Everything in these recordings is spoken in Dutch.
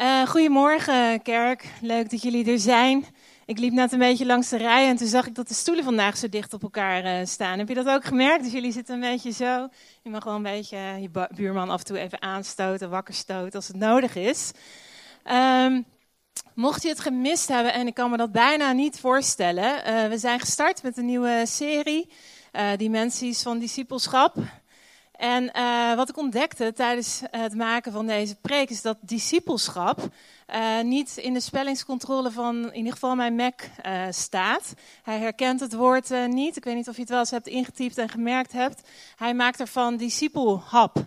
Uh, goedemorgen, kerk. Leuk dat jullie er zijn. Ik liep net een beetje langs de rij en toen zag ik dat de stoelen vandaag zo dicht op elkaar uh, staan. Heb je dat ook gemerkt? Dus jullie zitten een beetje zo. Je mag wel een beetje je buurman af en toe even aanstoten, wakker stoten als het nodig is. Um, mocht je het gemist hebben, en ik kan me dat bijna niet voorstellen, we zijn gestart met een nieuwe serie, Dimensies van Discipelschap. En uh, wat ik ontdekte tijdens het maken van deze preek is dat discipelschap uh, niet in de spellingscontrole van in ieder geval mijn Mac staat. Hij herkent het woord niet. Ik weet niet of je het wel eens hebt ingetypt en gemerkt hebt. Hij maakt ervan discipelhap.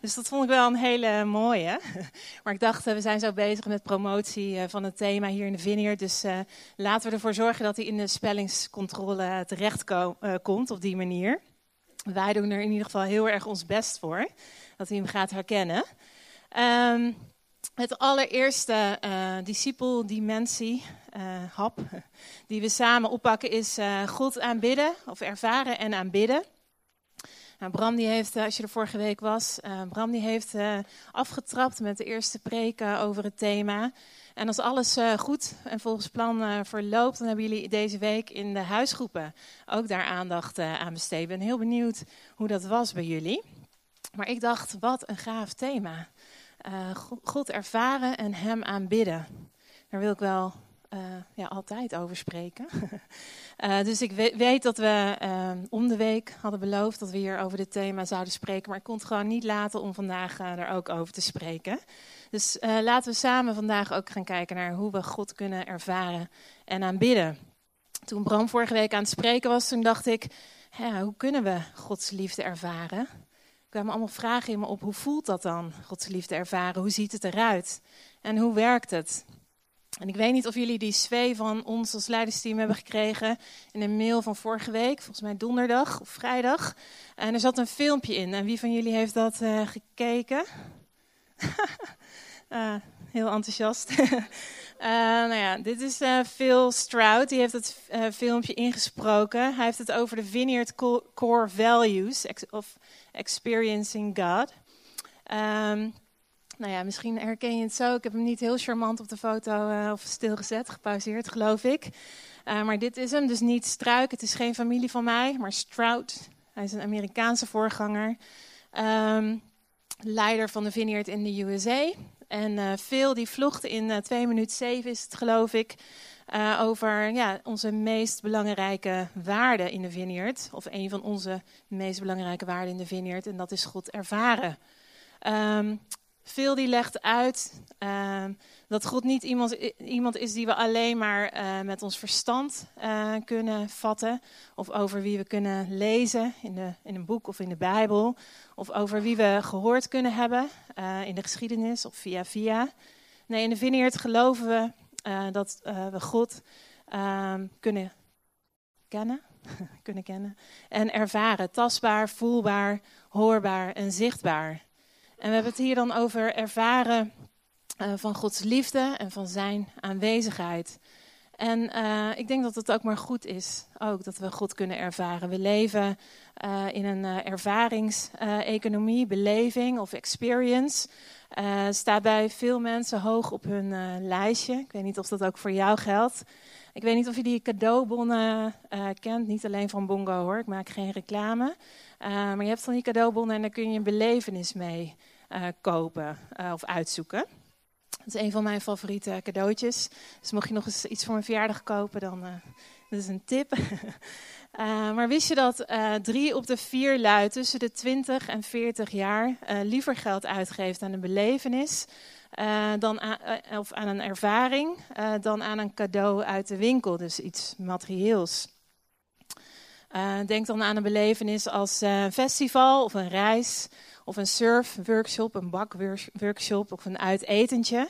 Dus dat vond ik wel een hele mooie. Maar ik dacht, we zijn zo bezig met promotie van het thema hier in de Vineyard. Dus laten we ervoor zorgen dat hij in de spellingscontrole terecht komt op die manier. Wij doen er in ieder geval heel erg ons best voor, dat hij hem gaat herkennen. Um, het allereerste uh, discipel-dimensie, uh, hap, die we samen oppakken is uh, God aanbidden, of ervaren en aanbidden. Nou, Bram die heeft, als je er vorige week was, Bram die heeft afgetrapt met de eerste preken over het thema. En als alles uh, goed en volgens plan uh, verloopt, dan hebben jullie deze week in de huisgroepen ook daar aandacht uh, aan besteed. Ik ben heel benieuwd hoe dat was bij jullie. Maar ik dacht, wat een gaaf thema. God ervaren en Hem aanbidden. Daar wil ik wel ja, altijd over spreken. dus ik weet, weet dat we om de week hadden beloofd dat we hier over dit thema zouden spreken. Maar ik kon het gewoon niet laten om vandaag daar ook over te spreken. Dus laten we samen vandaag ook gaan kijken naar hoe we God kunnen ervaren en aanbidden. Toen Bram vorige week aan het spreken was, toen dacht ik, hoe kunnen we Gods liefde ervaren? Er kwamen allemaal vragen in me op, hoe voelt dat dan, Gods liefde ervaren? Hoe ziet het eruit? En hoe werkt het? En ik weet niet of jullie die twee van ons als leidersteam hebben gekregen in een mail van vorige week, volgens mij donderdag of vrijdag. En er zat een filmpje in. En wie van jullie heeft dat uh, gekeken? Uh, heel enthousiast. uh, nou ja, dit is uh, Phil Stroud. Die heeft het filmpje ingesproken. Hij heeft het over de Vineyard Core Values of Experiencing God. Um, nou ja, misschien herken je het zo. Ik heb hem niet heel charmant op de foto of stilgezet, gepauzeerd, geloof ik. maar dit is hem, dus niet Struik. Het is geen familie van mij, maar Stroud. Hij is een Amerikaanse voorganger. Um, leider van de Vineyard in de USA. En uh, veel die vlogt in uh, 2 minuten 7 is het geloof ik. Over ja, onze meest belangrijke waarden in de vineyard. Of een van onze meest belangrijke waarden in de vineyard. En dat is God ervaren. Um, veel die legt uit uh, dat God niet iemand, iemand is die we alleen maar uh, met ons verstand uh, kunnen vatten. Of over wie we kunnen lezen in, de, in een boek of in de Bijbel. Of over wie we gehoord kunnen hebben in de geschiedenis of via via. Nee, in de Vineyard geloven we dat we God ehm, kunnen kennen. kunnen kennen en ervaren. Tastbaar, voelbaar, hoorbaar en zichtbaar. En we hebben het hier dan over ervaren uh, van Gods liefde en van zijn aanwezigheid. En uh, ik denk dat het ook maar goed is, ook dat we God kunnen ervaren. We leven uh, in een ervaringseconomie, beleving of experience. staat bij veel mensen hoog op hun lijstje. Ik weet niet of dat ook voor jou geldt. Ik weet niet of je die cadeaubonnen kent, niet alleen van Bongo hoor, ik maak geen reclame. maar je hebt van die cadeaubonnen en daar kun je een belevenis mee uh, kopen of uitzoeken. Dat is een van mijn favoriete cadeautjes. Dus mocht je nog eens iets voor mijn verjaardag kopen, dan dat is een tip. maar wist je dat drie op de vier lui tussen de 20 en 40 jaar liever geld uitgeeft aan een belevenis dan of aan een ervaring dan aan een cadeau uit de winkel, dus iets materieels? denk dan aan een belevenis als een festival of een reis of een surfworkshop, een bakworkshop of een uitetentje.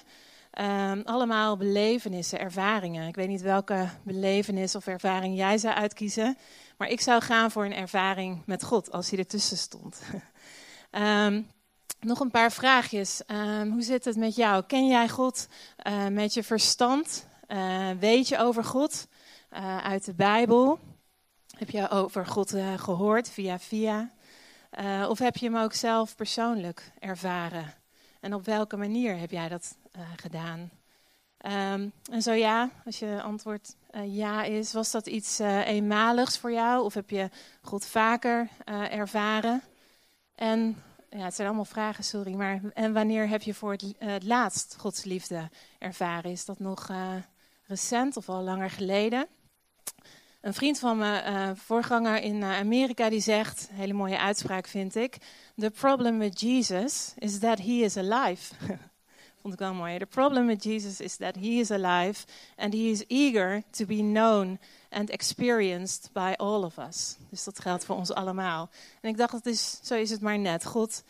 Um, allemaal belevenissen, ervaringen. Ik weet niet welke belevenis of ervaring jij zou uitkiezen. Maar ik zou gaan voor een ervaring met God als hij ertussen stond. um, nog een paar vraagjes. Um, hoe zit het met jou? Ken jij God uh, met je verstand? Uh, weet je over God uh, uit de Bijbel? Heb je over God gehoord via via? Of heb je hem ook zelf persoonlijk ervaren? En op welke manier heb jij dat gedaan? Um, en zo ja, als je antwoord ja is, was dat iets eenmaligs voor jou? Of heb je God vaker ervaren? En ja, het zijn allemaal vragen, sorry. Maar en wanneer heb je voor het, laatst Gods liefde ervaren? Is dat nog recent of al langer geleden? Een vriend van uh, voorganger in eh, Amerika, die zegt, hele mooie uitspraak vind ik. The problem with Jesus is that he is alive. Mooi. The problem with Jesus is that he is alive and he is eager to be known and experienced by all of us. Dus dat geldt voor ons allemaal. En ik dacht, dat is, zo is het maar net. God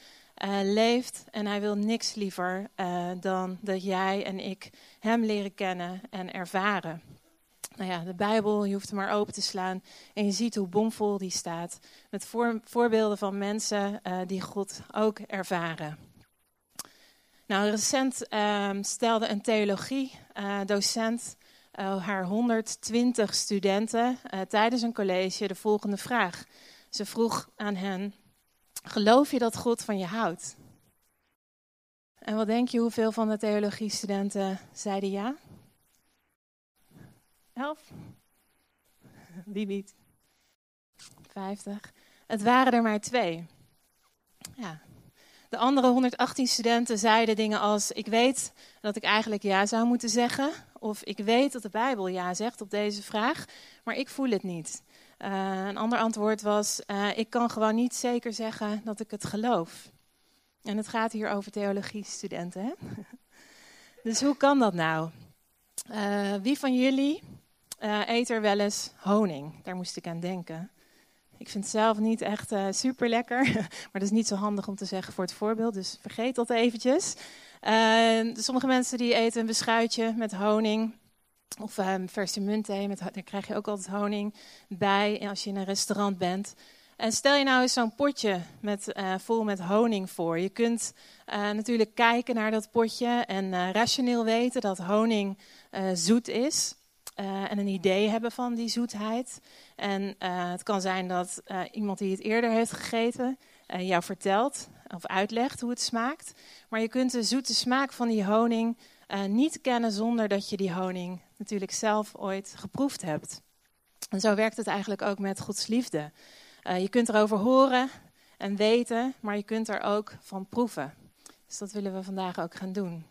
uh, leeft en hij wil niks liever uh, dan dat jij en ik hem leren kennen en ervaren nou ja, de Bijbel, je hoeft hem maar open te slaan en je ziet hoe bomvol die staat. Met voor, voorbeelden van mensen uh, die God ook ervaren. Nou, recent uh, stelde een theologie-docent uh, haar 120 studenten tijdens een college de volgende vraag. Ze vroeg aan hen: Geloof je dat God van je houdt? En wat denk je, hoeveel van de theologiestudenten zeiden ja? Elf? Wie niet? Vijftig. Het waren er maar twee. Ja. De andere 118 studenten zeiden dingen als: Ik weet dat ik eigenlijk ja zou moeten zeggen. Of ik weet dat de Bijbel ja zegt op deze vraag, maar ik voel het niet. Uh, een ander antwoord was: uh, Ik kan gewoon niet zeker zeggen dat ik het geloof. En het gaat hier over theologie-studenten. Hè? dus hoe kan dat nou? Uh, wie van jullie eet er wel eens honing. Daar moest ik aan denken. Ik vind het zelf niet echt uh, super lekker, maar dat is niet zo handig om te zeggen voor het voorbeeld, dus vergeet dat eventjes. Uh, sommige mensen die eten een beschuitje met honing of um, verse muntthee, met, daar krijg je ook altijd honing bij als je in een restaurant bent. En stel je nou eens zo'n potje met, uh, vol met honing voor. Je kunt uh, natuurlijk kijken naar dat potje en rationeel weten dat honing zoet is. Uh, en een idee hebben van die zoetheid. En uh, het kan zijn dat uh, iemand die het eerder heeft gegeten jou vertelt of uitlegt hoe het smaakt. Maar je kunt de zoete smaak van die honing niet kennen zonder dat je die honing natuurlijk zelf ooit geproefd hebt. En zo werkt het eigenlijk ook met Gods liefde. je kunt erover horen en weten, maar je kunt er ook van proeven. Dus dat willen we vandaag ook gaan doen.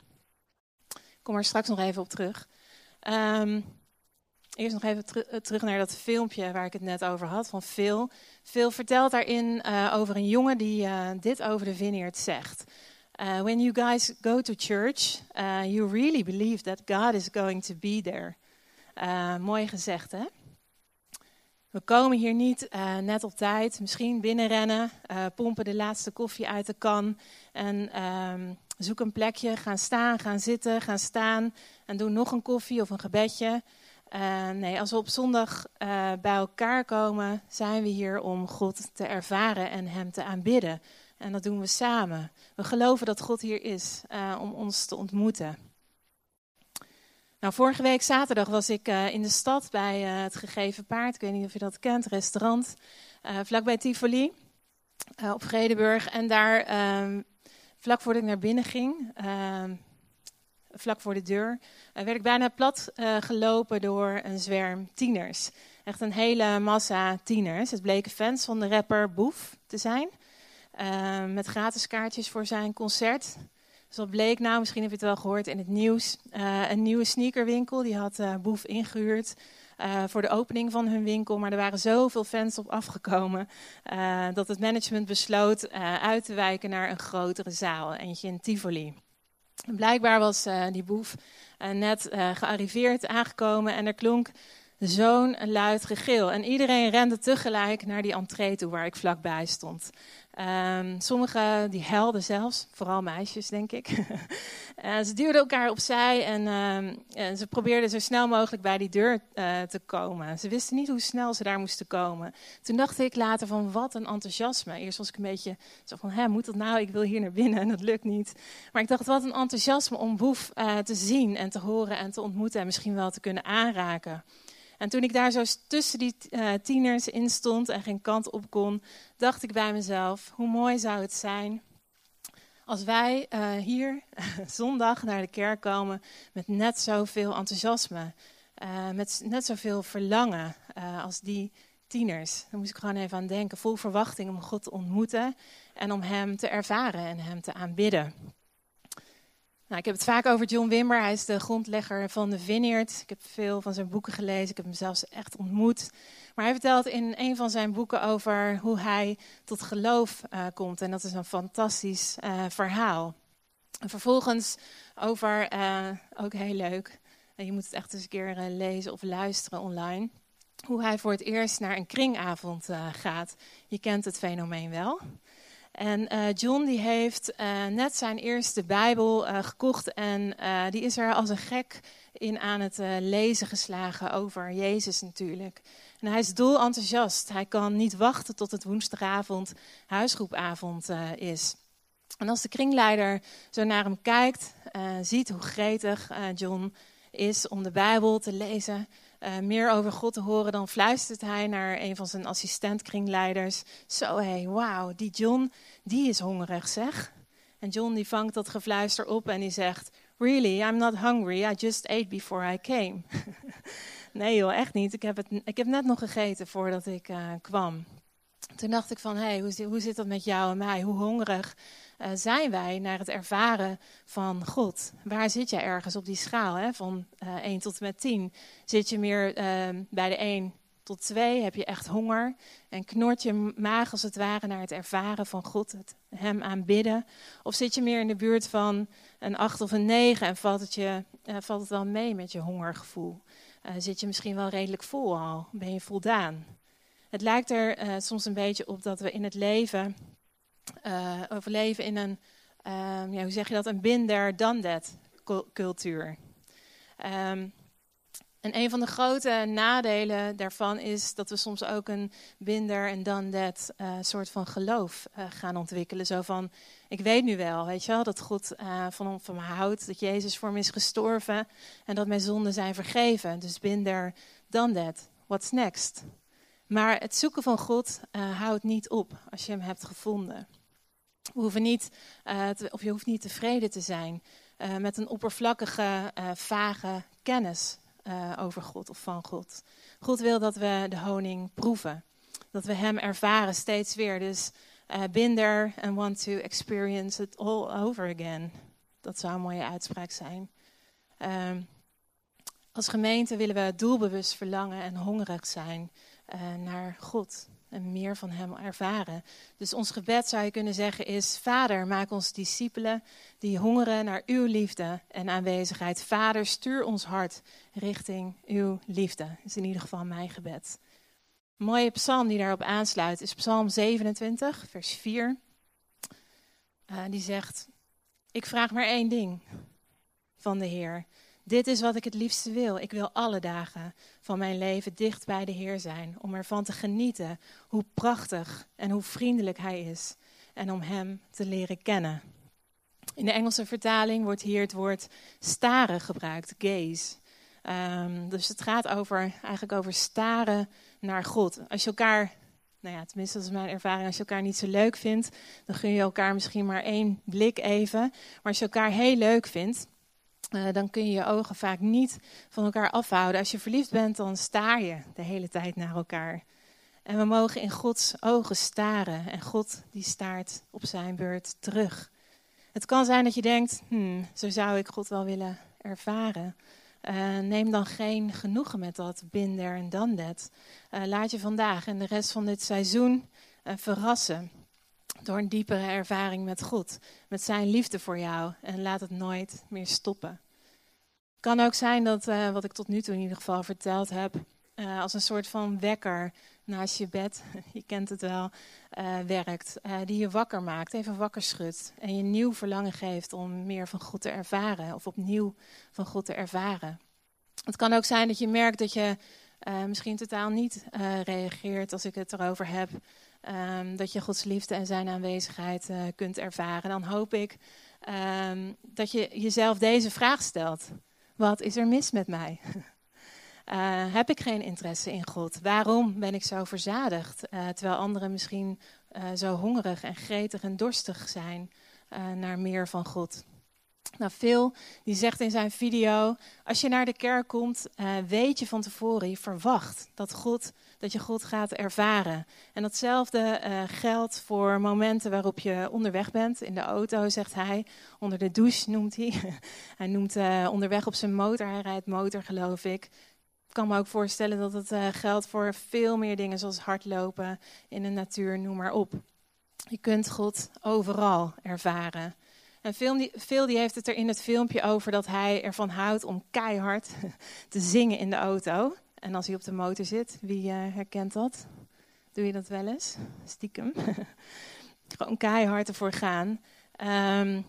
Ik kom er straks nog even op terug. Um, Eerst nog even ter terug naar dat filmpje waar ik het net over had, van Phil. Phil vertelt daarin uh, over een jongen die uh, dit over de vineyard zegt. When you guys go to church, you really believe that God is going to be there. mooi gezegd, hè? We komen hier niet net op tijd, misschien binnenrennen, pompen de laatste koffie uit de kan en um, zoek een plekje, gaan staan, gaan zitten, gaan staan en doen nog een koffie of een gebedje. Uh, nee, als we op zondag uh, bij elkaar komen, zijn we hier om God te ervaren en Hem te aanbidden. En dat doen we samen. We geloven dat God hier is uh, om ons te ontmoeten. Nou, vorige week zaterdag was ik in de stad bij het Gegeven Paard. Ik weet niet of je dat kent, restaurant vlakbij Tivoli op Vredeburg. En daar, ehm, vlak voordat ik naar binnen ging, ehm, vlak voor de deur, uh, werd ik bijna plat uh, gelopen door een zwerm tieners. Echt een hele massa tieners. Het bleken fans van de rapper Boef te zijn. Uh, met gratis kaartjes voor zijn concert. Dus bleek nou, misschien heb je het wel gehoord in het nieuws. een nieuwe sneakerwinkel, die had Boef ingehuurd. Voor de opening van hun winkel. Maar er waren zoveel fans op afgekomen dat het management besloot uit te wijken naar een grotere zaal, eentje in Tivoli. Blijkbaar was uh, die boef uh, net uh, gearriveerd, aangekomen en er klonk zo'n luid gegil. En iedereen rende tegelijk naar die entree toe waar ik vlakbij stond. Um, sommigen die helden zelfs, vooral meisjes denk ik. en ze duwden elkaar opzij en, um, en, ze probeerden zo snel mogelijk bij die deur uh, te komen. Ze wisten niet hoe snel ze daar moesten komen. Toen dacht ik later van wat een enthousiasme. Eerst was ik een beetje zo van, hè, moet dat nou? Ik wil hier naar binnen en dat lukt niet. Maar ik dacht wat een enthousiasme om Boef uh, te zien en te horen en te ontmoeten en misschien wel te kunnen aanraken. En toen ik daar zo tussen die uh, tieners in stond en geen kant op kon, dacht ik bij mezelf: hoe mooi zou het zijn Als wij uh, hier zondag naar de kerk komen met net zoveel enthousiasme, uh, met net zoveel verlangen als die tieners, dan moest ik gewoon even aan denken, vol verwachting om God te ontmoeten en om Hem te ervaren en Hem te aanbidden. Nou, ik heb het vaak over John Wimber. Hij is de grondlegger van de Vineyard. Ik heb veel van zijn boeken gelezen. Ik heb hem zelfs echt ontmoet. Maar hij vertelt in een van zijn boeken over hoe hij tot geloof uh, komt. En dat is een fantastisch uh, verhaal. En vervolgens over, uh, ook heel leuk, je moet het echt eens een keer lezen of luisteren online. Hoe hij voor het eerst naar een kringavond gaat. Je kent het fenomeen wel. En uh, John die heeft uh, net zijn eerste Bijbel uh, gekocht en die is er als een gek in aan het lezen geslagen over Jezus natuurlijk. En hij is dol enthousiast. Hij kan niet wachten tot het woensdagavond huisgroepavond is. En als de kringleider zo naar hem kijkt, ziet hoe gretig John is om de Bijbel te lezen, uh, meer over God te horen, dan fluistert hij naar een van zijn assistentkringleiders. Zo hé, hey, wauw, die John, die is hongerig zeg. En John die vangt dat gefluister op en die zegt, really, I'm not hungry, I just ate before I came. nee joh, echt niet, ik heb, het, ik heb net nog gegeten voordat ik uh, kwam. Toen dacht ik van, hé, hey, hoe, hoe zit dat met jou en mij? Hoe hongerig uh, zijn wij naar het ervaren van God? Waar zit jij ergens op die schaal hè? van uh, eh, 1 tot en met 10? Zit je meer uh, bij de 1 tot 2? Heb je echt honger? En knort je maag als het ware naar het ervaren van God, het Hem aanbidden? Of zit je meer in de buurt van een 8 of een 9 en valt het, je, valt het wel mee met je hongergevoel? zit je misschien wel redelijk vol al? Ben je voldaan? Het lijkt er soms een beetje op dat we in het leven uh, overleven in een, um, ja, hoe zeg je dat, een binder dan dat cultuur. Um, en een van de grote nadelen daarvan is dat we soms ook een binder en dan dat uh, soort van geloof uh, gaan ontwikkelen. Zo van, ik weet nu wel, weet je wel, dat God uh, van, van me houdt, dat Jezus voor me is gestorven en dat mijn zonden zijn vergeven. Dus binder dan dat. What's next? Maar het zoeken van God houdt niet op als je hem hebt gevonden. We hoeven niet, te, of je hoeft niet tevreden te zijn uh, met een oppervlakkige, uh, vage kennis over God of van God. God wil dat we de honing proeven. Dat we Hem ervaren steeds weer. Dus been there and want to experience it all over again. Dat zou een mooie uitspraak zijn. Um, als gemeente willen we doelbewust verlangen en hongerig zijn naar God meer van Hem ervaren. Dus ons gebed zou je kunnen zeggen is, Vader, maak ons discipelen die hongeren naar Uw liefde en aanwezigheid. Vader, stuur ons hart richting Uw liefde. Is in ieder geval mijn gebed. Mooie psalm die daarop aansluit is Psalm 27, vers 4. Uh, die zegt, ik vraag maar één ding van de Heer dit is wat ik het liefste wil. Ik wil alle dagen van mijn leven dicht bij de Heer zijn. Om ervan te genieten hoe prachtig en hoe vriendelijk Hij is. En om Hem te leren kennen. In de Engelse vertaling wordt hier het woord staren gebruikt, gaze. Um, dus het gaat over, eigenlijk over staren naar God. Als je elkaar, nou ja, tenminste dat is mijn ervaring, als je elkaar niet zo leuk vindt, dan gun je elkaar misschien maar één blik even. Maar als je elkaar heel leuk vindt, uh, dan kun je je ogen vaak niet van elkaar afhouden. Als je verliefd bent, dan staar je de hele tijd naar elkaar. En we mogen in Gods ogen staren. En God die staart op zijn beurt terug. Het kan zijn dat je denkt, hmm, zo zou ik God wel willen ervaren. Uh, neem dan geen genoegen met dat binder en dan dat. Uh, laat je vandaag en de rest van dit seizoen verrassen. Door een diepere ervaring met God, met zijn liefde voor jou. En laat het nooit meer stoppen. Het kan ook zijn dat, uh, wat ik tot nu toe in ieder geval verteld heb, uh, als een soort van wekker naast je bed, je kent het wel, uh, werkt. die je wakker maakt, even wakker schudt. En je nieuw verlangen geeft om meer van God te ervaren. Of opnieuw van God te ervaren. Het kan ook zijn dat je merkt dat je misschien totaal niet reageert als ik het erover heb. Um, dat je Gods liefde en zijn aanwezigheid uh, kunt ervaren. Dan hoop ik um, dat je jezelf deze vraag stelt. Wat is er mis met mij? Uh, heb ik geen interesse in God? Waarom ben ik zo verzadigd? Uh, terwijl anderen misschien zo hongerig en gretig en dorstig zijn naar meer van God. Nou, Phil die zegt in zijn video: als je naar de kerk komt, weet je van tevoren, je verwacht dat God dat je God gaat ervaren. En datzelfde uh, geldt voor momenten waarop je onderweg bent. In de auto, zegt hij. Onder de douche noemt hij. hij noemt uh, onderweg op zijn motor. Hij rijdt motor, geloof ik. Ik kan me ook voorstellen dat het uh, geldt voor veel meer dingen, zoals hardlopen in de natuur, noem maar op. Je kunt God overal ervaren. En Phil die heeft het er in het filmpje over dat hij ervan houdt om keihard te zingen in de auto. En als hij op de motor zit, wie uh, herkent dat? Doe je dat wel eens? Stiekem. Gewoon keihard ervoor gaan. Um,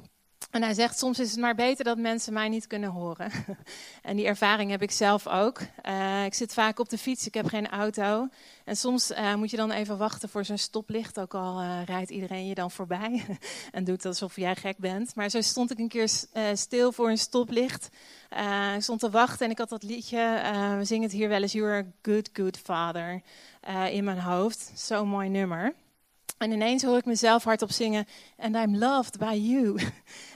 en hij zegt, soms is het maar beter dat mensen mij niet kunnen horen. en die ervaring heb ik zelf ook. Uh, ik zit vaak op de fiets, ik heb geen auto. En soms uh, moet je dan even wachten voor zo'n stoplicht, ook al uh, rijdt iedereen je dan voorbij. en doet alsof jij gek bent. Maar zo stond ik een keer stil voor een stoplicht. ik stond te wachten en ik had dat liedje, we zingen het hier wel eens, You're a good, good father, in mijn hoofd. Zo'n mooi nummer. En ineens hoor ik mezelf hardop zingen. And I'm loved by you.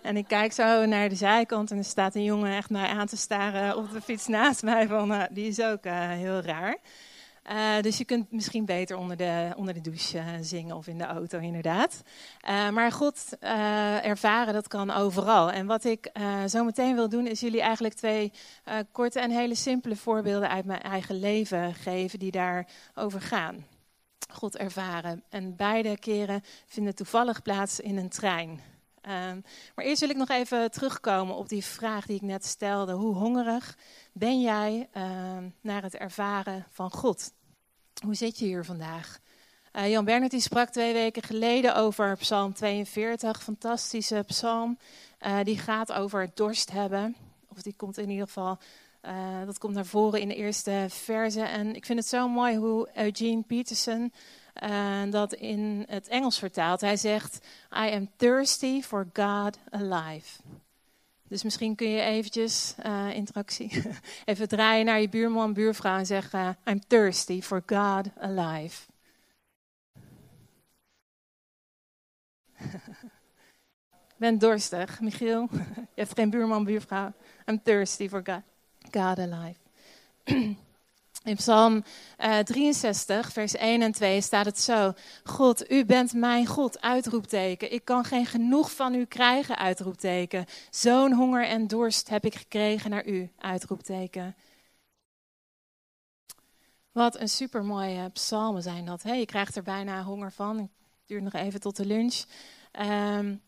En ik kijk zo naar de zijkant en er staat een jongen echt mij aan te staren op de fiets naast mij. Van, uh, die is ook uh, heel raar. Uh, dus je kunt misschien beter onder de, onder de douche zingen of in de auto, inderdaad. maar God ervaren, dat kan overal. En wat ik zo meteen wil doen, is jullie eigenlijk twee korte en hele simpele voorbeelden uit mijn eigen leven geven die daarover gaan. God ervaren. En beide keren vinden toevallig plaats in een trein. Um, maar eerst wil ik nog even terugkomen op die vraag die ik net stelde. Hoe hongerig ben jij um, naar het ervaren van God? Hoe zit je hier vandaag? Uh, Jan Bernard die sprak twee weken geleden over Psalm 42, fantastische psalm. Uh, die gaat over dorst hebben. Of die komt in ieder geval uh, dat komt naar voren in de eerste verse. En ik vind het zo mooi hoe Eugene Peterson uh, dat in het Engels vertaalt. Hij zegt: I am thirsty for God alive. Dus misschien kun je eventjes interactie even draaien naar je buurman, buurvrouw en zeggen: I'm thirsty for God alive. Ik ben dorstig, Michiel. Je hebt geen buurman, buurvrouw. I'm thirsty for God. God alive. In Psalm uh, eh, 63, vers 1 en 2 staat het zo: God, u bent mijn God, uitroepteken. Ik kan geen genoeg van u krijgen, uitroepteken. Zo'n honger en dorst heb ik gekregen naar u, uitroepteken. Wat een supermooie psalmen zijn dat. Hè? Je krijgt er bijna honger van. Het duurt nog even tot de lunch. Um,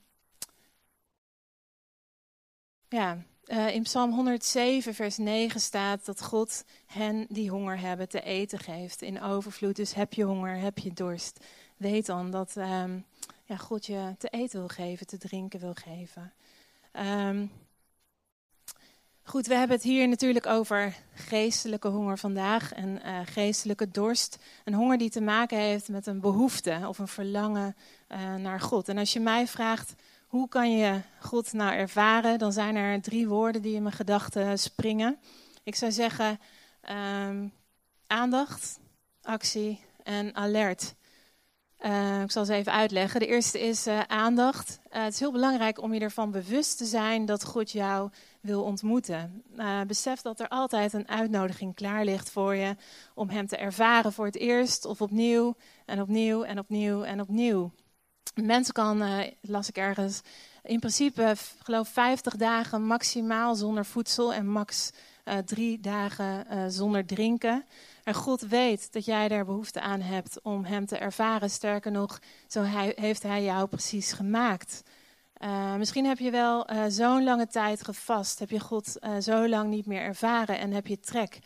ja, uh, in Psalm 107, vers 9 staat dat God hen die honger hebben te eten geeft in overvloed. Dus heb je honger, heb je dorst. Weet dan dat um, ja, God je te eten wil geven, te drinken wil geven. Um, goed, we hebben het hier natuurlijk over geestelijke honger vandaag en uh, geestelijke dorst. Een honger die te maken heeft met een behoefte of een verlangen uh, naar God. En als je mij vraagt hoe kan je God nou ervaren? Dan zijn er drie woorden die in mijn gedachten springen. Ik zou zeggen um, aandacht, actie en alert. Uh, ik zal ze even uitleggen. De eerste is uh, aandacht. Uh, het is heel belangrijk om je ervan bewust te zijn dat God jou wil ontmoeten. besef dat er altijd een uitnodiging klaar ligt voor je om Hem te ervaren voor het eerst of opnieuw en opnieuw en opnieuw en opnieuw. Mensen kan, uh, las ik ergens, in principe geloof 50 dagen maximaal zonder voedsel en max uh, drie dagen uh, zonder drinken. En God weet dat jij daar behoefte aan hebt om Hem te ervaren. Sterker nog, zo hij, heeft Hij jou precies gemaakt. misschien heb je wel zo'n lange tijd gevast, heb je God zo lang niet meer ervaren en heb je trek.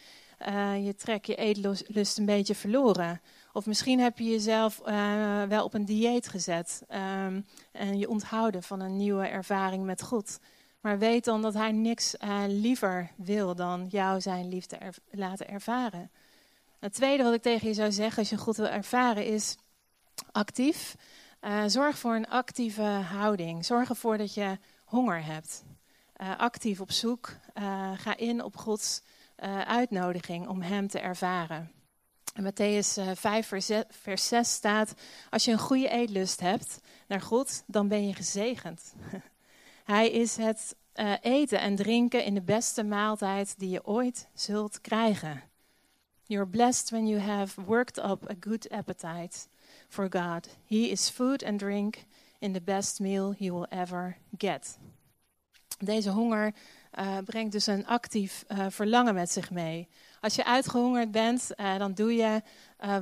je trek, je eetlust een beetje verloren. Of misschien heb je jezelf uh, wel op een dieet gezet um, en je onthouden van een nieuwe ervaring met God. Maar weet dan dat Hij niks uh, liever wil dan jou zijn liefde laten ervaren. Het tweede wat ik tegen je zou zeggen als je God wil ervaren is actief. Uh, zorg voor een actieve houding. Zorg ervoor dat je honger hebt. actief op zoek. ga in op Gods uitnodiging om Hem te ervaren. In Matthäus 5, vers 6 staat: Als je een goede eetlust hebt naar God, dan ben je gezegend. Hij is het uh, eten en drinken in de beste maaltijd die je ooit zult krijgen. You're blessed when you have worked up a good appetite for God. He is food and drink in the best meal you will ever get. Deze honger uh, brengt dus een actief verlangen met zich mee. Als je uitgehongerd bent, uh, dan doe je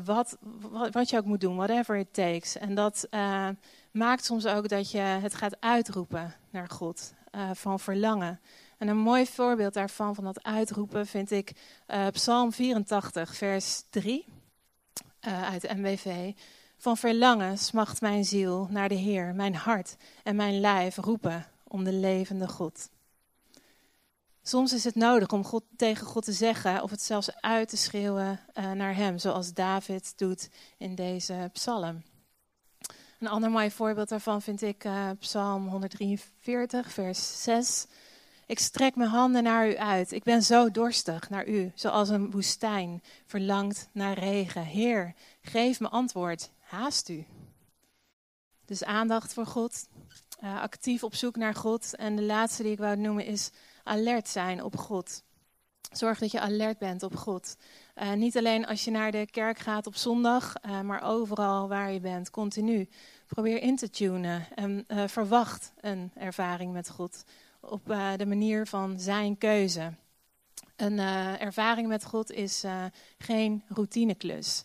wat, wat, wat, je ook moet doen, whatever it takes. En dat maakt soms ook dat je het gaat uitroepen naar God van verlangen. En een mooi voorbeeld daarvan, van dat uitroepen, vind ik Psalm 84, vers 3 uit de MWV. Van verlangen smacht mijn ziel naar de Heer, mijn hart en mijn lijf roepen om de levende God. Soms is het nodig om God, tegen God te zeggen of het zelfs uit te schreeuwen uh, naar Hem, zoals David doet in deze psalm. Een ander mooi voorbeeld daarvan vind ik uh, Psalm 143, vers 6. Ik strek mijn handen naar u uit. Ik ben zo dorstig naar u, zoals een woestijn verlangt naar regen. Heer, geef me antwoord. Haast u. Dus aandacht voor God, uh, actief op zoek naar God. En de laatste die ik wou noemen is alert zijn op God. Zorg dat je alert bent op God. Uh, niet alleen als je naar de kerk gaat op zondag, uh, maar overal waar je bent, continu. Probeer in te tunen en uh, verwacht een ervaring met God op de manier van zijn keuze. Een ervaring met God is geen routineklus.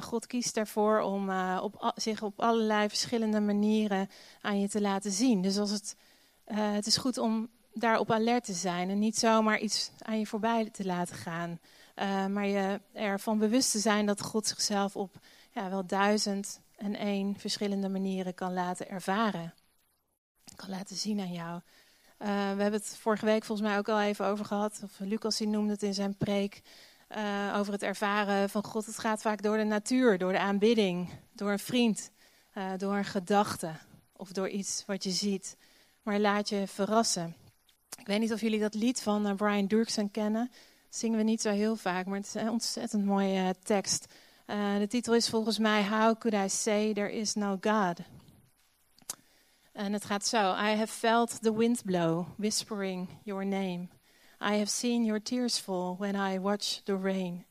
God kiest ervoor om op, zich op allerlei verschillende manieren aan je te laten zien. Dus als het, het is goed om daarop alert te zijn en niet zomaar iets aan je voorbij te laten gaan. Uh, maar je ervan bewust te zijn dat God zichzelf op ja, wel duizend en één verschillende manieren kan laten ervaren. Kan laten zien aan jou. Uh, we hebben het vorige week volgens mij ook al even over gehad. Of Lucas die noemde het in zijn preek. Uh, over het ervaren van God. Het gaat vaak door de natuur, door de aanbidding, door een vriend, door een gedachte of door iets wat je ziet. Maar laat je verrassen. Weet niet of jullie dat lied van uh, Brian Durksen kennen. Zingen we niet zo heel vaak, maar het is een ontzettend mooie uh, tekst. Uh, de titel is volgens mij How Could I Say There Is No God? En het gaat zo. I have felt the wind blow, whispering your name. I have seen your tears fall when I watch the rain.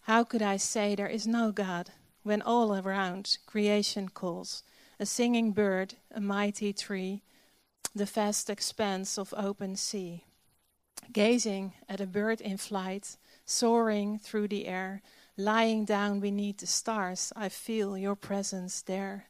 How could I say there is no God when all around creation calls? A singing bird, a mighty tree, the vast expanse of open sea. Gazing at a bird in flight, soaring through the air, lying down beneath the stars, I feel your presence there.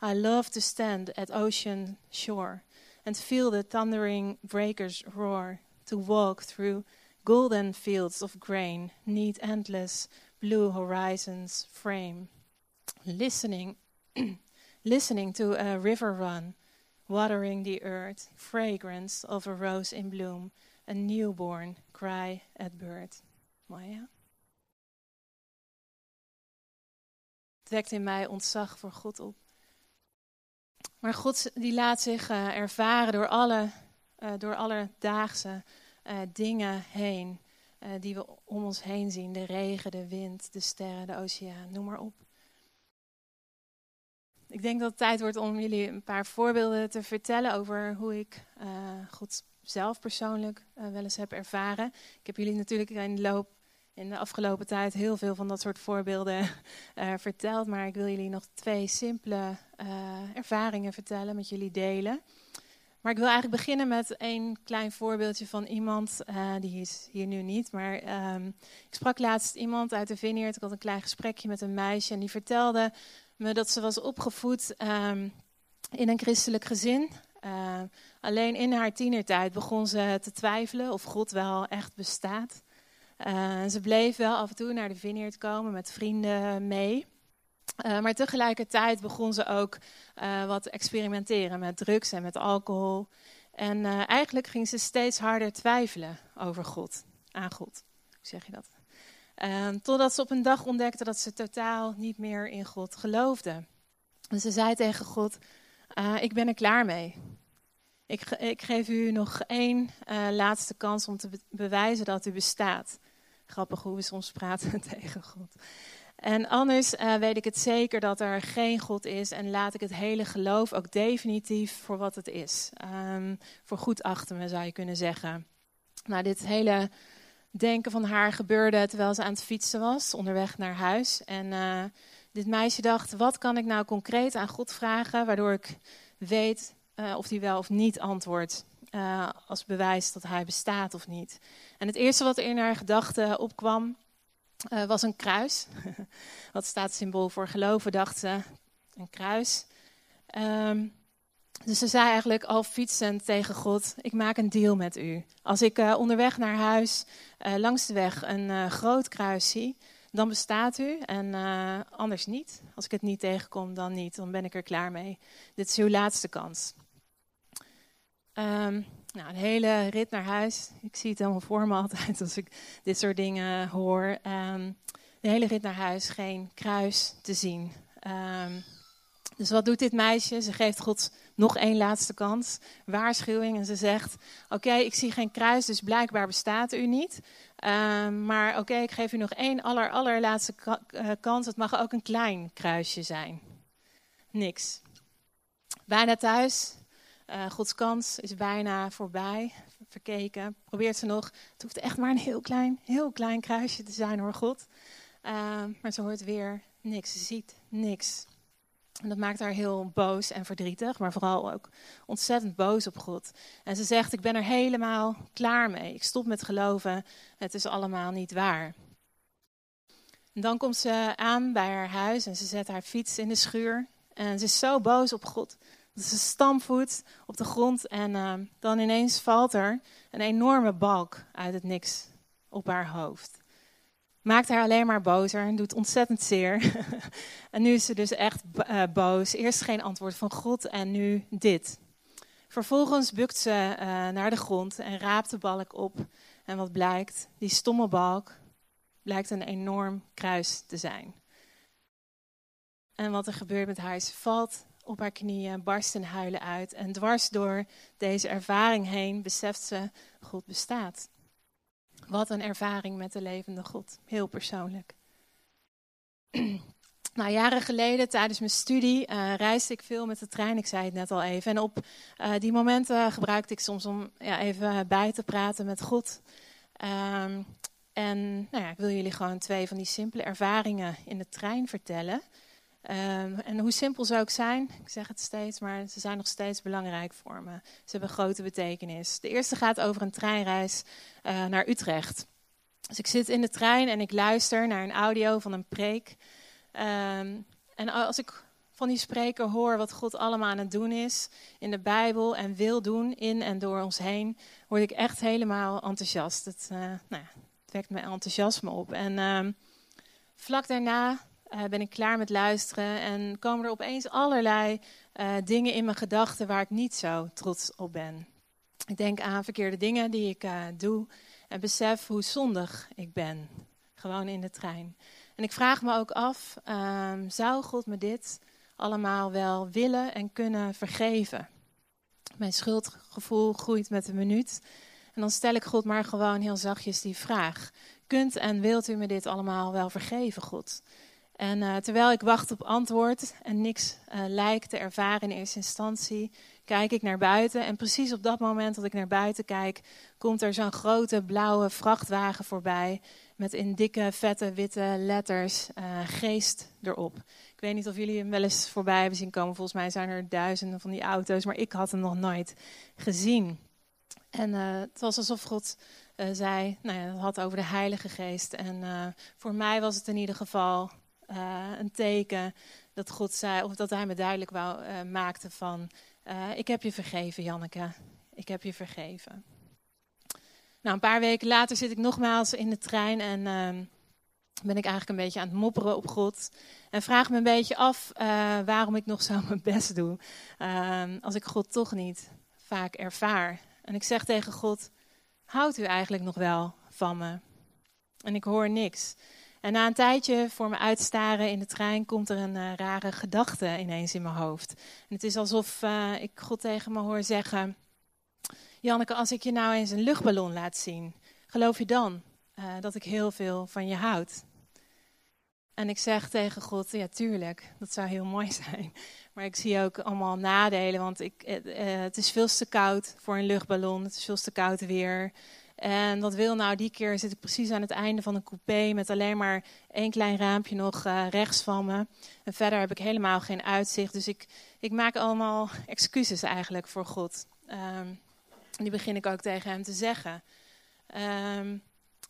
I love to stand at ocean shore and feel the thundering breakers roar, to walk through golden fields of grain, neath endless blue horizons frame, listening, listening to a river run watering the earth, fragrance of a rose in bloom, a newborn cry at birth. Maya? Het wekt in mij ontzag voor God op. Maar God die laat zich uh, ervaren door alle, uh, door alledaagse uh, dingen heen. die we om ons heen zien. De regen, de wind, de sterren, de oceaan, noem maar op. Ik denk dat het tijd wordt om jullie een paar voorbeelden te vertellen over hoe ik uh, God zelf persoonlijk uh, wel eens heb ervaren. Ik heb jullie natuurlijk in de loop de afgelopen tijd heel veel van dat soort voorbeelden uh, verteld, maar ik wil jullie nog twee simpele ervaringen vertellen, met jullie delen. Maar ik wil eigenlijk beginnen met één klein voorbeeldje van iemand, die is hier nu niet, maar um, ik sprak laatst iemand uit de Vineyard. Ik had een klein gesprekje met een meisje en die vertelde me dat ze was opgevoed um, in een christelijk gezin. Uh, alleen in haar tienertijd begon ze te twijfelen of God wel echt bestaat. Uh, ze bleef wel af en toe naar de vineyard komen met vrienden mee. Uh, maar tegelijkertijd begon ze ook wat te experimenteren met drugs en met alcohol. En eigenlijk ging ze steeds harder twijfelen over God, aan God. Hoe zeg je dat? Um, totdat ze op een dag ontdekte dat ze totaal niet meer in God geloofde. En ze zei tegen God: uh, Ik ben er klaar mee. Ik, ik geef u nog één uh, laatste kans om te be bewijzen dat u bestaat. Grappig hoe we soms praten tegen God. En anders uh, weet ik het zeker dat er geen God is en laat ik het hele geloof ook definitief voor wat het is. Um, voor goed achter me zou je kunnen zeggen. Nou, dit hele denken van haar gebeurde terwijl ze aan het fietsen was, onderweg naar huis. En uh, dit meisje dacht, wat kan ik nou concreet aan God vragen, waardoor ik weet uh, of hij wel of niet antwoordt. Uh, als bewijs dat hij bestaat of niet. En het eerste wat er in haar gedachten opkwam, was een kruis. wat staat symbool voor geloven, dacht ze. Een kruis. Um, dus ze zei eigenlijk al fietsend tegen God: Ik maak een deal met u. Als ik uh, onderweg naar huis uh, langs de weg een uh, groot kruis zie, dan bestaat u en anders niet. Als ik het niet tegenkom, dan niet. Dan ben ik er klaar mee. Dit is uw laatste kans. Um, nou, een hele rit naar huis. Ik zie het helemaal voor me altijd als ik dit soort dingen hoor. Um, de hele rit naar huis, geen kruis te zien. Um, dus wat doet dit meisje? Ze geeft God nog één laatste kans, waarschuwing. En ze zegt: Oké, ik zie geen kruis, dus blijkbaar bestaat u niet. Um, maar oké, ik geef u nog één aller, allerlaatste uh, kans. Het mag ook een klein kruisje zijn. Niks. Bijna thuis. Uh, Gods kans is bijna voorbij. Verkeken. Probeert ze nog. Het hoeft echt maar een heel klein, heel klein kruisje te zijn hoor, God. Uh, maar ze hoort weer niks. Ze ziet niks. En dat maakt haar heel boos en verdrietig, maar vooral ook ontzettend boos op God. En ze zegt: Ik ben er helemaal klaar mee. Ik stop met geloven. Het is allemaal niet waar. En dan komt ze aan bij haar huis en ze zet haar fiets in de schuur. En ze is zo boos op God. Dat ze stampvoet op de grond en uh, dan ineens valt er een enorme balk uit het niks op haar hoofd maakt haar alleen maar bozer en doet ontzettend zeer. en nu is ze dus echt uh, boos. Eerst geen antwoord van God en nu dit. Vervolgens bukt ze uh, naar de grond en raapt de balk op. En wat blijkt? Die stomme balk blijkt een enorm kruis te zijn. En wat er gebeurt met haar is, valt op haar knieën, barst in huilen uit. En dwars door deze ervaring heen beseft ze, God bestaat. Wat een ervaring met de levende God. Heel persoonlijk. Nou, jaren geleden tijdens mijn studie uh, reisde ik veel met de trein. Ik zei het net al even. En op uh, die momenten gebruikte ik soms om ja, even bij te praten met God. Um, en nou ja, ik wil jullie gewoon twee van die simpele ervaringen in de trein vertellen. Um, en hoe simpel ze ook zijn, ik zeg het steeds, maar ze zijn nog steeds belangrijk voor me. Ze hebben grote betekenis. De eerste gaat over een treinreis uh, naar Utrecht. Dus ik zit in de trein en ik luister naar een audio van een preek. Um, en als ik van die spreker hoor wat God allemaal aan het doen is in de Bijbel en wil doen in en door ons heen, word ik echt helemaal enthousiast. Het, uh, nou ja, het wekt mijn enthousiasme op. En um, vlak daarna uh, ben ik klaar met luisteren en komen er opeens allerlei uh, dingen in mijn gedachten waar ik niet zo trots op ben. Ik denk aan verkeerde dingen die ik uh, doe en besef hoe zondig ik ben. Gewoon in de trein. En ik vraag me ook af, um, zou God me dit allemaal wel willen en kunnen vergeven? Mijn schuldgevoel groeit met de minuut. En dan stel ik God maar gewoon heel zachtjes die vraag. Kunt en wilt u me dit allemaal wel vergeven, God? En uh, terwijl ik wacht op antwoord en niks uh, lijkt te ervaren in eerste instantie, kijk ik naar buiten. En precies op dat moment dat ik naar buiten kijk, komt er zo'n grote blauwe vrachtwagen voorbij. Met in dikke, vette, witte letters uh, geest erop. Ik weet niet of jullie hem wel eens voorbij hebben zien komen. Volgens mij zijn er duizenden van die auto's, maar ik had hem nog nooit gezien. En het was alsof God zei, nou ja, het had over de Heilige Geest. En voor mij was het in ieder geval uh, een teken dat God zei, of dat hij me duidelijk wou, uh, maakte van, uh, ik heb je vergeven, Janneke. Ik heb je vergeven. Nou, een paar weken later zit ik nogmaals in de trein en ehm, ben ik eigenlijk een beetje aan het mopperen op God. En vraag me een beetje af waarom ik nog zo mijn best doe, ehm, als ik God toch niet vaak ervaar. En ik zeg tegen God, houdt u eigenlijk nog wel van me? En ik hoor niks. En na een tijdje voor me uitstaren in de trein komt er een uh, rare gedachte ineens in mijn hoofd. En het is alsof uh, ik God tegen me hoor zeggen: Janneke, als ik je nou eens een luchtballon laat zien, geloof je dan uh, dat ik heel veel van je houd? En ik zeg tegen God, ja tuurlijk, dat zou heel mooi zijn. Maar ik zie ook allemaal nadelen, want ik, eh, het is veel te koud voor een luchtballon. Het is veel te koud weer. En wat wil nou, die keer zit ik precies aan het einde van een coupé met alleen maar één klein raampje nog uh, rechts van me. En verder heb ik helemaal geen uitzicht. Dus ik, ik maak allemaal excuses eigenlijk voor God. Um, die begin ik ook tegen hem te zeggen. Um,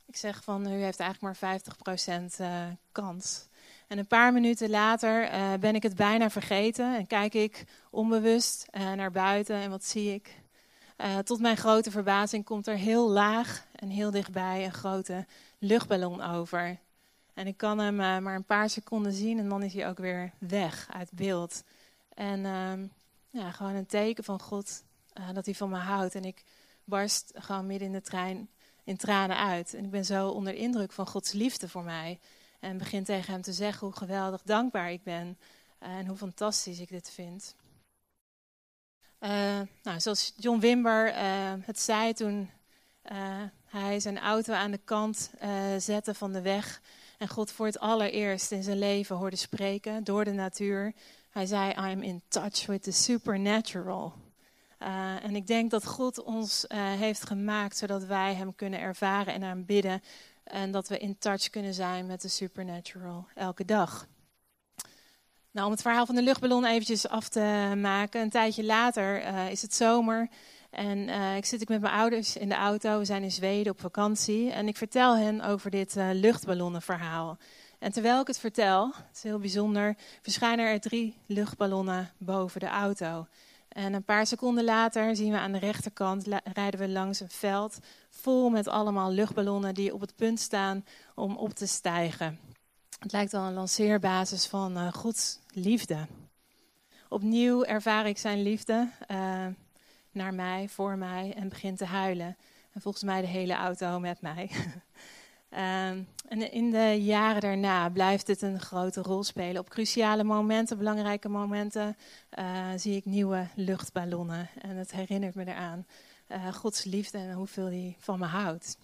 ik zeg van, u heeft eigenlijk maar 50% uh, eh, kans. En een paar minuten later uh, ben ik het bijna vergeten en kijk ik onbewust naar buiten en wat zie ik? Uh, tot mijn grote verbazing komt er heel laag en heel dichtbij een grote luchtballon over. En ik kan hem maar een paar seconden zien en dan is hij ook weer weg uit beeld. En ehm, ja, gewoon een teken van God dat hij van me houdt. En ik barst gewoon midden in de trein in tranen uit. En ik ben zo onder indruk van Gods liefde voor mij. En begin tegen hem te zeggen hoe geweldig dankbaar ik ben. en hoe fantastisch ik dit vind. Uh, nou, zoals John Wimber uh, het zei toen uh, hij zijn auto aan de kant zette van de weg. En God voor het allereerst in zijn leven hoorde spreken door de natuur. Hij zei, I'm in touch with the supernatural. En ik denk dat God ons heeft gemaakt zodat wij Hem kunnen ervaren en aanbidden. En dat we in touch kunnen zijn met de supernatural elke dag. Nou, om het verhaal van de luchtballon eventjes af te maken. Een tijdje later uh, is het zomer. En ik zit ik met mijn ouders in de auto. We zijn in Zweden op vakantie. En ik vertel hen over dit luchtballonnenverhaal. En terwijl ik het vertel, het is heel bijzonder, verschijnen er drie luchtballonnen boven de auto. En een paar seconden later zien we aan de rechterkant rijden we langs een veld vol met allemaal luchtballonnen die op het punt staan om op te stijgen. Het lijkt wel een lanceerbasis van uh, Gods liefde. Opnieuw ervaar ik zijn liefde uh, naar mij, voor mij en begin te huilen. En volgens mij de hele auto met mij. Ehm, en in de jaren daarna blijft het een grote rol spelen. Op cruciale momenten, belangrijke momenten, uh, zie ik nieuwe luchtballonnen. En het herinnert me eraan Gods liefde en hoeveel hij van me houdt.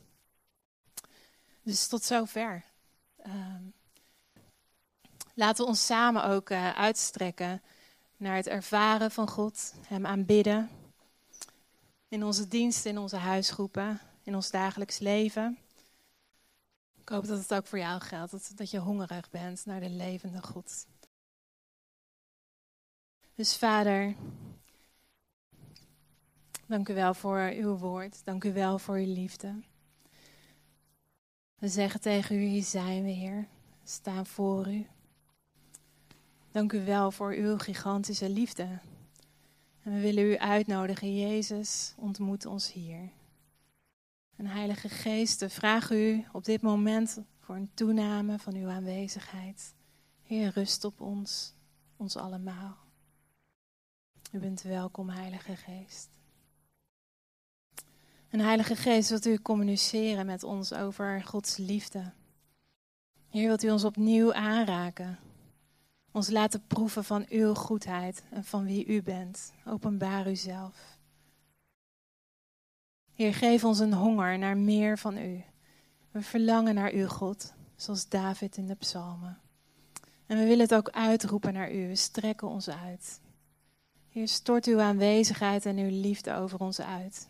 Dus tot zover. Uh, laten we ons samen ook uh, uitstrekken naar het ervaren van God, Hem aanbidden. In onze diensten, in onze huisgroepen, in ons dagelijks leven. Ik hoop dat het ook voor jou geldt, dat, dat je hongerig bent naar de levende God. Dus Vader, dank u wel voor uw woord. Dank u wel voor uw liefde. We zeggen tegen u, hier zijn we, Heer. We staan voor u. Dank u wel voor uw gigantische liefde. En we willen u uitnodigen, Jezus, ontmoet ons hier. En Heilige Geest, we vragen u op dit moment voor een toename van uw aanwezigheid. Heer, rust op ons, ons allemaal. U bent welkom, Heilige Geest. En Heilige Geest, wilt u communiceren met ons over Gods liefde. Heer, wilt u ons opnieuw aanraken. Ons laten proeven van uw goedheid en van wie u bent. Openbaar uzelf. Heer, geef ons een honger naar meer van u. We verlangen naar u, God, zoals David in de psalmen. En we willen het ook uitroepen naar u. We strekken ons uit. Heer, stort uw aanwezigheid en uw liefde over ons uit.